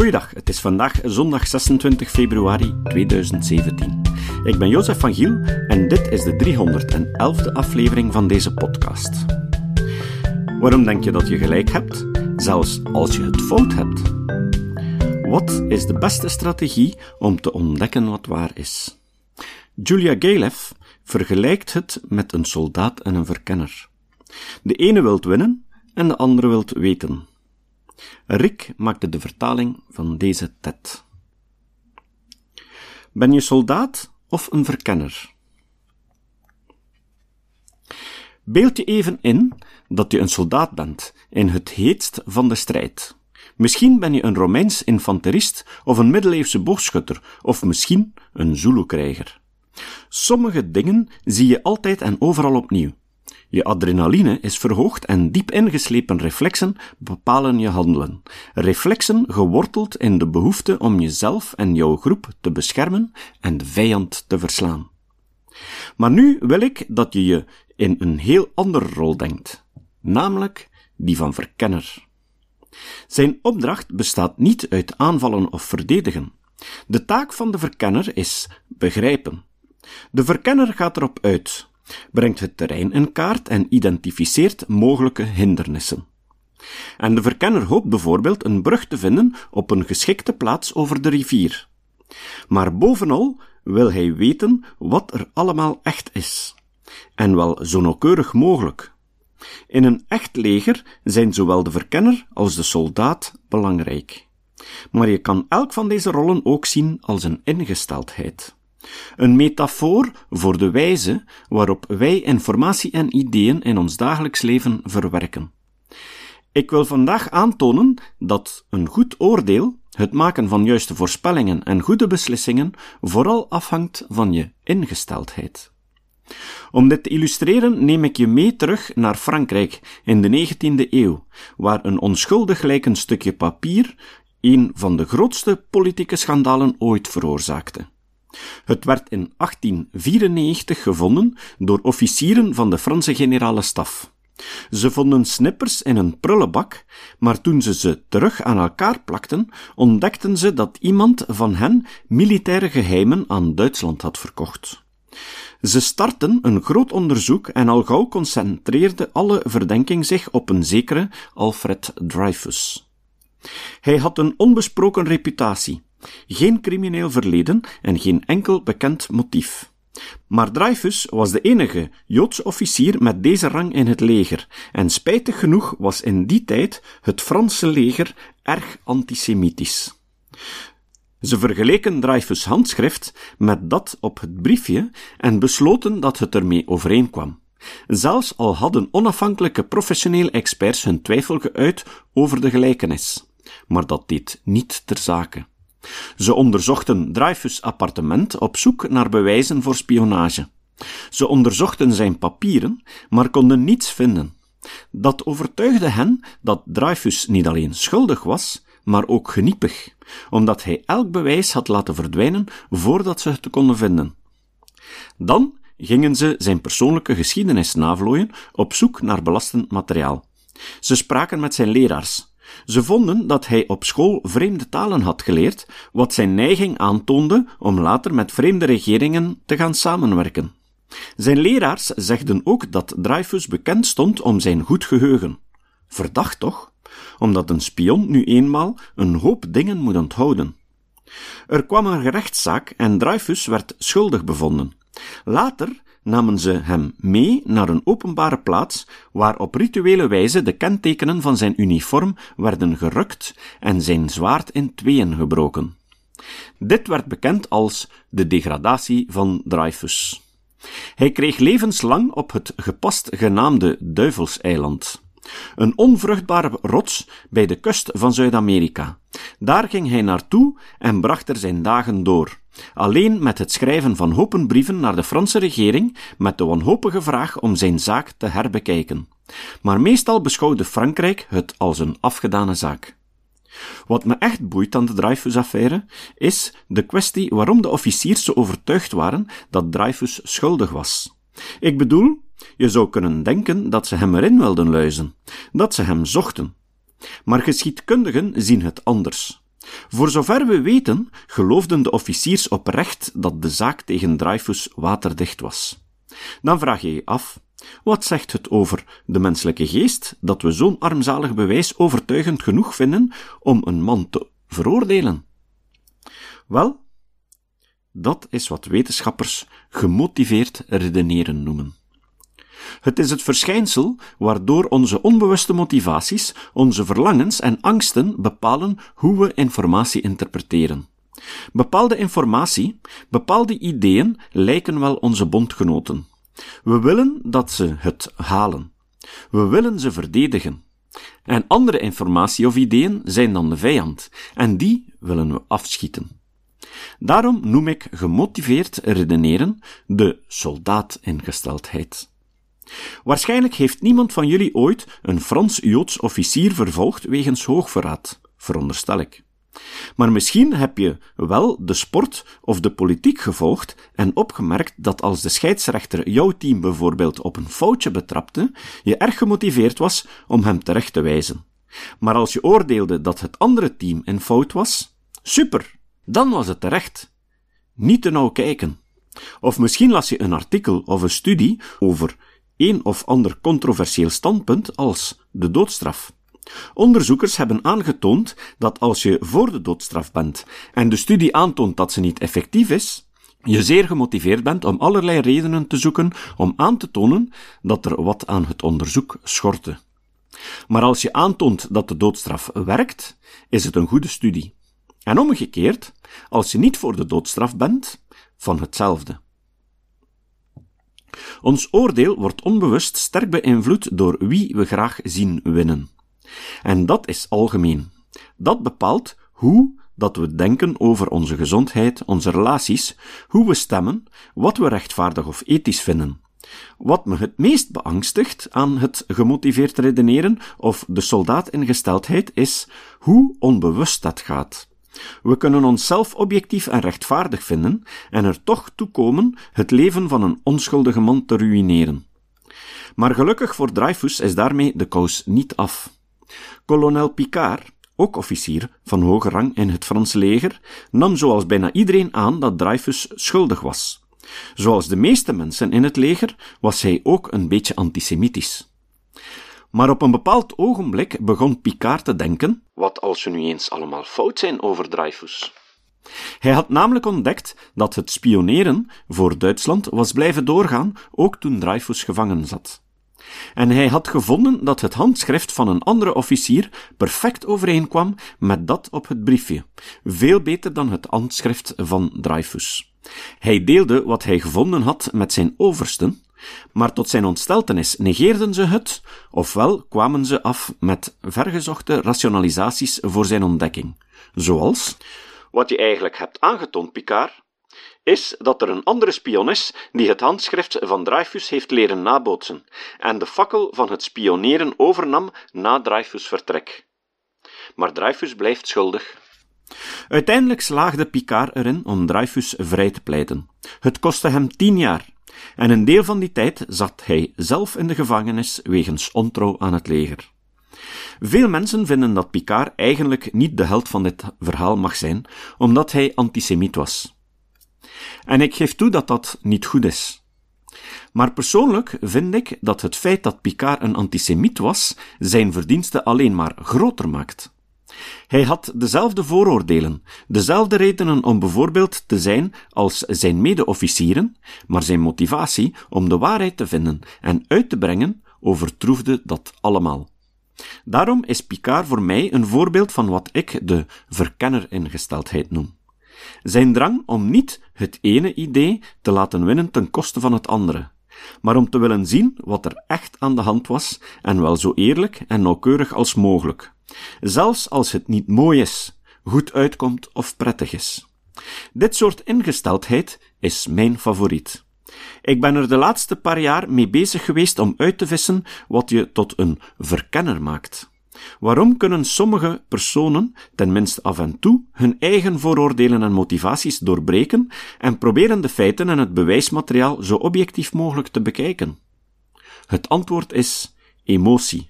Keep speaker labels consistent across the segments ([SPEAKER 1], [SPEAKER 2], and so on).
[SPEAKER 1] Goeiedag, het is vandaag zondag 26 februari 2017. Ik ben Jozef van Giel en dit is de 311e aflevering van deze podcast. Waarom denk je dat je gelijk hebt, zelfs als je het fout hebt? Wat is de beste strategie om te ontdekken wat waar is? Julia Galeff vergelijkt het met een soldaat en een verkenner. De ene wilt winnen en de andere wilt weten. Rick maakte de vertaling van deze TED. Ben je soldaat of een verkenner? Beeld je even in dat je een soldaat bent in het heetst van de strijd. Misschien ben je een Romeins infanterist of een middeleeuwse boogschutter of misschien een Zulu-krijger. Sommige dingen zie je altijd en overal opnieuw. Je adrenaline is verhoogd en diep ingeslepen reflexen bepalen je handelen. Reflexen geworteld in de behoefte om jezelf en jouw groep te beschermen en de vijand te verslaan. Maar nu wil ik dat je je in een heel andere rol denkt, namelijk die van verkenner. Zijn opdracht bestaat niet uit aanvallen of verdedigen. De taak van de verkenner is begrijpen. De verkenner gaat erop uit brengt het terrein in kaart en identificeert mogelijke hindernissen. En de verkenner hoopt bijvoorbeeld een brug te vinden op een geschikte plaats over de rivier. Maar bovenal wil hij weten wat er allemaal echt is. En wel zo nauwkeurig mogelijk. In een echt leger zijn zowel de verkenner als de soldaat belangrijk. Maar je kan elk van deze rollen ook zien als een ingesteldheid. Een metafoor voor de wijze waarop wij informatie en ideeën in ons dagelijks leven verwerken. Ik wil vandaag aantonen dat een goed oordeel, het maken van juiste voorspellingen en goede beslissingen, vooral afhangt van je ingesteldheid. Om dit te illustreren neem ik je mee terug naar Frankrijk in de 19e eeuw, waar een onschuldig lijkend stukje papier een van de grootste politieke schandalen ooit veroorzaakte. Het werd in 1894 gevonden door officieren van de Franse generale staf. Ze vonden snippers in een prullenbak, maar toen ze ze terug aan elkaar plakten, ontdekten ze dat iemand van hen militaire geheimen aan Duitsland had verkocht. Ze startten een groot onderzoek en al gauw concentreerde alle verdenking zich op een zekere Alfred Dreyfus. Hij had een onbesproken reputatie, geen crimineel verleden en geen enkel bekend motief. Maar Dreyfus was de enige Joodse officier met deze rang in het leger, en spijtig genoeg was in die tijd het Franse leger erg antisemitisch. Ze vergeleken Dreyfus' handschrift met dat op het briefje en besloten dat het ermee overeenkwam. Zelfs al hadden onafhankelijke professionele experts hun twijfel geuit over de gelijkenis. Maar dat deed niet ter zake. Ze onderzochten Dreyfus' appartement op zoek naar bewijzen voor spionage. Ze onderzochten zijn papieren, maar konden niets vinden. Dat overtuigde hen dat Dreyfus niet alleen schuldig was, maar ook geniepig, omdat hij elk bewijs had laten verdwijnen voordat ze het konden vinden. Dan gingen ze zijn persoonlijke geschiedenis navlooien op zoek naar belastend materiaal. Ze spraken met zijn leraars, ze vonden dat hij op school vreemde talen had geleerd, wat zijn neiging aantoonde om later met vreemde regeringen te gaan samenwerken. Zijn leraars zegden ook dat Dreyfus bekend stond om zijn goed geheugen. Verdacht toch? Omdat een spion nu eenmaal een hoop dingen moet onthouden. Er kwam een gerechtszaak en Dreyfus werd schuldig bevonden. Later namen ze hem mee naar een openbare plaats waar op rituele wijze de kentekenen van zijn uniform werden gerukt en zijn zwaard in tweeën gebroken. Dit werd bekend als de degradatie van Dreyfus. Hij kreeg levenslang op het gepast genaamde Duivelseiland, een onvruchtbare rots bij de kust van Zuid-Amerika. Daar ging hij naartoe en bracht er zijn dagen door alleen met het schrijven van hopen brieven naar de Franse regering met de wanhopige vraag om zijn zaak te herbekijken. Maar meestal beschouwde Frankrijk het als een afgedane zaak. Wat me echt boeit aan de Dreyfus-affaire is de kwestie waarom de officiers zo overtuigd waren dat Dreyfus schuldig was. Ik bedoel, je zou kunnen denken dat ze hem erin wilden luizen, dat ze hem zochten. Maar geschiedkundigen zien het anders. Voor zover we weten, geloofden de officiers oprecht dat de zaak tegen Dreyfus waterdicht was. Dan vraag je je af, wat zegt het over de menselijke geest dat we zo'n armzalig bewijs overtuigend genoeg vinden om een man te veroordelen? Wel, dat is wat wetenschappers gemotiveerd redeneren noemen. Het is het verschijnsel waardoor onze onbewuste motivaties, onze verlangens en angsten bepalen hoe we informatie interpreteren. Bepaalde informatie, bepaalde ideeën lijken wel onze bondgenoten. We willen dat ze het halen. We willen ze verdedigen. En andere informatie of ideeën zijn dan de vijand, en die willen we afschieten. Daarom noem ik gemotiveerd redeneren de soldaat-ingesteldheid. Waarschijnlijk heeft niemand van jullie ooit een Frans-Joods officier vervolgd wegens hoogverraad, veronderstel ik. Maar misschien heb je wel de sport of de politiek gevolgd en opgemerkt dat als de scheidsrechter jouw team bijvoorbeeld op een foutje betrapte, je erg gemotiveerd was om hem terecht te wijzen. Maar als je oordeelde dat het andere team in fout was, super, dan was het terecht. Niet te nauw kijken. Of misschien las je een artikel of een studie over een of ander controversieel standpunt als de doodstraf. Onderzoekers hebben aangetoond dat als je voor de doodstraf bent en de studie aantoont dat ze niet effectief is, je zeer gemotiveerd bent om allerlei redenen te zoeken om aan te tonen dat er wat aan het onderzoek schortte. Maar als je aantoont dat de doodstraf werkt, is het een goede studie. En omgekeerd, als je niet voor de doodstraf bent, van hetzelfde. Ons oordeel wordt onbewust sterk beïnvloed door wie we graag zien winnen. En dat is algemeen. Dat bepaalt hoe dat we denken over onze gezondheid, onze relaties, hoe we stemmen, wat we rechtvaardig of ethisch vinden. Wat me het meest beangstigt aan het gemotiveerd redeneren of de soldaat-ingesteldheid is hoe onbewust dat gaat. We kunnen onszelf objectief en rechtvaardig vinden en er toch toekomen het leven van een onschuldige man te ruïneren. Maar gelukkig voor Dreyfus is daarmee de kous niet af. Kolonel Picard, ook officier van hoge rang in het Franse leger, nam zoals bijna iedereen aan dat Dreyfus schuldig was. Zoals de meeste mensen in het leger was hij ook een beetje antisemitisch. Maar op een bepaald ogenblik begon Picard te denken: wat als we nu eens allemaal fout zijn over Dreyfus? Hij had namelijk ontdekt dat het spioneren voor Duitsland was blijven doorgaan, ook toen Dreyfus gevangen zat. En hij had gevonden dat het handschrift van een andere officier perfect overeenkwam met dat op het briefje, veel beter dan het handschrift van Dreyfus. Hij deelde wat hij gevonden had met zijn oversten, maar tot zijn ontsteltenis negeerden ze het, ofwel kwamen ze af met vergezochte rationalisaties voor zijn ontdekking, zoals wat je eigenlijk hebt aangetoond, Picard, is dat er een andere spion is die het handschrift van Dreyfus heeft leren nabootsen en de fakkel van het spioneren overnam na Dreyfus' vertrek. Maar Dreyfus blijft schuldig. Uiteindelijk slaagde Picard erin om Dreyfus vrij te pleiten. Het kostte hem tien jaar, en een deel van die tijd zat hij zelf in de gevangenis wegens ontrouw aan het leger. Veel mensen vinden dat Picard eigenlijk niet de held van dit verhaal mag zijn, omdat hij antisemiet was. En ik geef toe dat dat niet goed is. Maar persoonlijk vind ik dat het feit dat Picard een antisemiet was, zijn verdiensten alleen maar groter maakt. Hij had dezelfde vooroordelen, dezelfde redenen om bijvoorbeeld te zijn als zijn mede-officieren, maar zijn motivatie om de waarheid te vinden en uit te brengen overtroefde dat allemaal. Daarom is Picard voor mij een voorbeeld van wat ik de verkenner-ingesteldheid noem. Zijn drang om niet het ene idee te laten winnen ten koste van het andere, maar om te willen zien wat er echt aan de hand was en wel zo eerlijk en nauwkeurig als mogelijk, zelfs als het niet mooi is, goed uitkomt of prettig is. Dit soort ingesteldheid is mijn favoriet. Ik ben er de laatste paar jaar mee bezig geweest om uit te vissen wat je tot een verkenner maakt. Waarom kunnen sommige personen, tenminste af en toe, hun eigen vooroordelen en motivaties doorbreken en proberen de feiten en het bewijsmateriaal zo objectief mogelijk te bekijken? Het antwoord is emotie.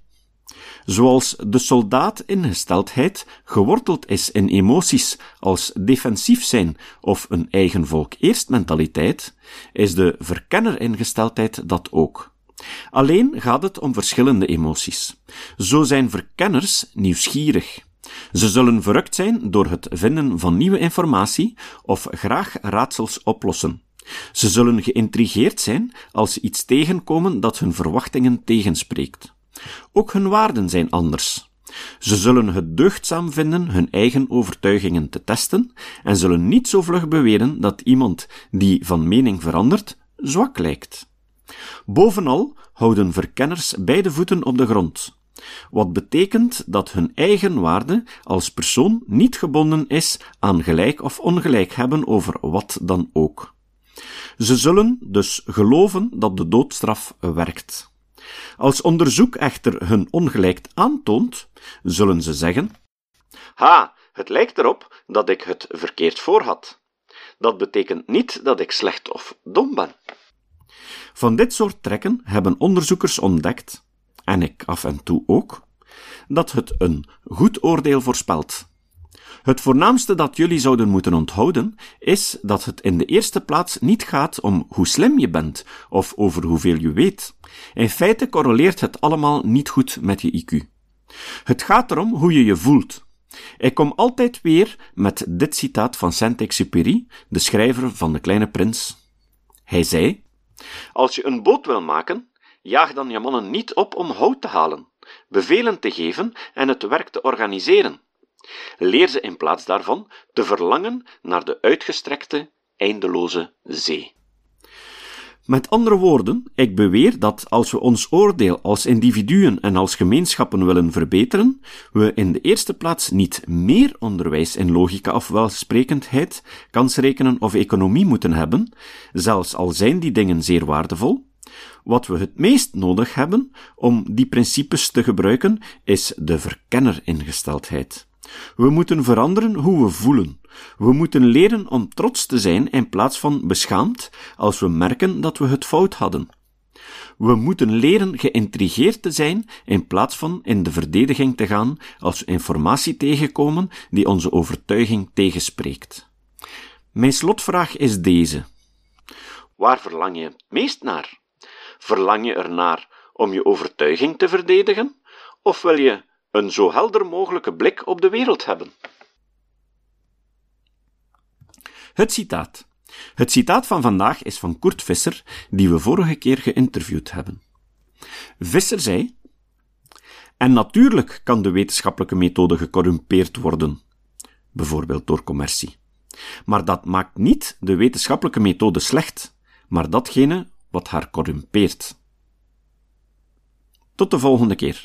[SPEAKER 1] Zoals de soldaat-ingesteldheid geworteld is in emoties als defensief zijn of een eigen volk eerst mentaliteit, is de verkenner-ingesteldheid dat ook. Alleen gaat het om verschillende emoties. Zo zijn verkenners nieuwsgierig. Ze zullen verrukt zijn door het vinden van nieuwe informatie of graag raadsels oplossen. Ze zullen geïntrigeerd zijn als ze iets tegenkomen dat hun verwachtingen tegenspreekt. Ook hun waarden zijn anders. Ze zullen het deugdzaam vinden hun eigen overtuigingen te testen en zullen niet zo vlug beweren dat iemand die van mening verandert zwak lijkt. Bovenal houden verkenners beide voeten op de grond, wat betekent dat hun eigen waarde als persoon niet gebonden is aan gelijk of ongelijk hebben over wat dan ook. Ze zullen dus geloven dat de doodstraf werkt. Als onderzoek echter hun ongelijk aantoont, zullen ze zeggen: Ha, het lijkt erop dat ik het verkeerd voor had. Dat betekent niet dat ik slecht of dom ben. Van dit soort trekken hebben onderzoekers ontdekt, en ik af en toe ook, dat het een goed oordeel voorspelt. Het voornaamste dat jullie zouden moeten onthouden is dat het in de eerste plaats niet gaat om hoe slim je bent of over hoeveel je weet. In feite correleert het allemaal niet goed met je IQ. Het gaat erom hoe je je voelt. Ik kom altijd weer met dit citaat van Saint-Exupéry, de schrijver van De Kleine Prins. Hij zei: Als je een boot wil maken, jaag dan je mannen niet op om hout te halen, bevelen te geven en het werk te organiseren. Leer ze in plaats daarvan te verlangen naar de uitgestrekte, eindeloze zee. Met andere woorden, ik beweer dat als we ons oordeel als individuen en als gemeenschappen willen verbeteren, we in de eerste plaats niet meer onderwijs in logica of welsprekendheid, kansrekenen of economie moeten hebben, zelfs al zijn die dingen zeer waardevol. Wat we het meest nodig hebben om die principes te gebruiken, is de verkenneringesteldheid. We moeten veranderen hoe we voelen. We moeten leren om trots te zijn in plaats van beschaamd als we merken dat we het fout hadden. We moeten leren geïntrigeerd te zijn in plaats van in de verdediging te gaan als we informatie tegenkomen die onze overtuiging tegenspreekt. Mijn slotvraag is deze. Waar verlang je het meest naar? Verlang je ernaar om je overtuiging te verdedigen? Of wil je een zo helder mogelijke blik op de wereld hebben. Het citaat. Het citaat van vandaag is van Kurt Visser, die we vorige keer geïnterviewd hebben. Visser zei: En natuurlijk kan de wetenschappelijke methode gecorrumpeerd worden, bijvoorbeeld door commercie. Maar dat maakt niet de wetenschappelijke methode slecht, maar datgene wat haar corrumpeert. Tot de volgende keer.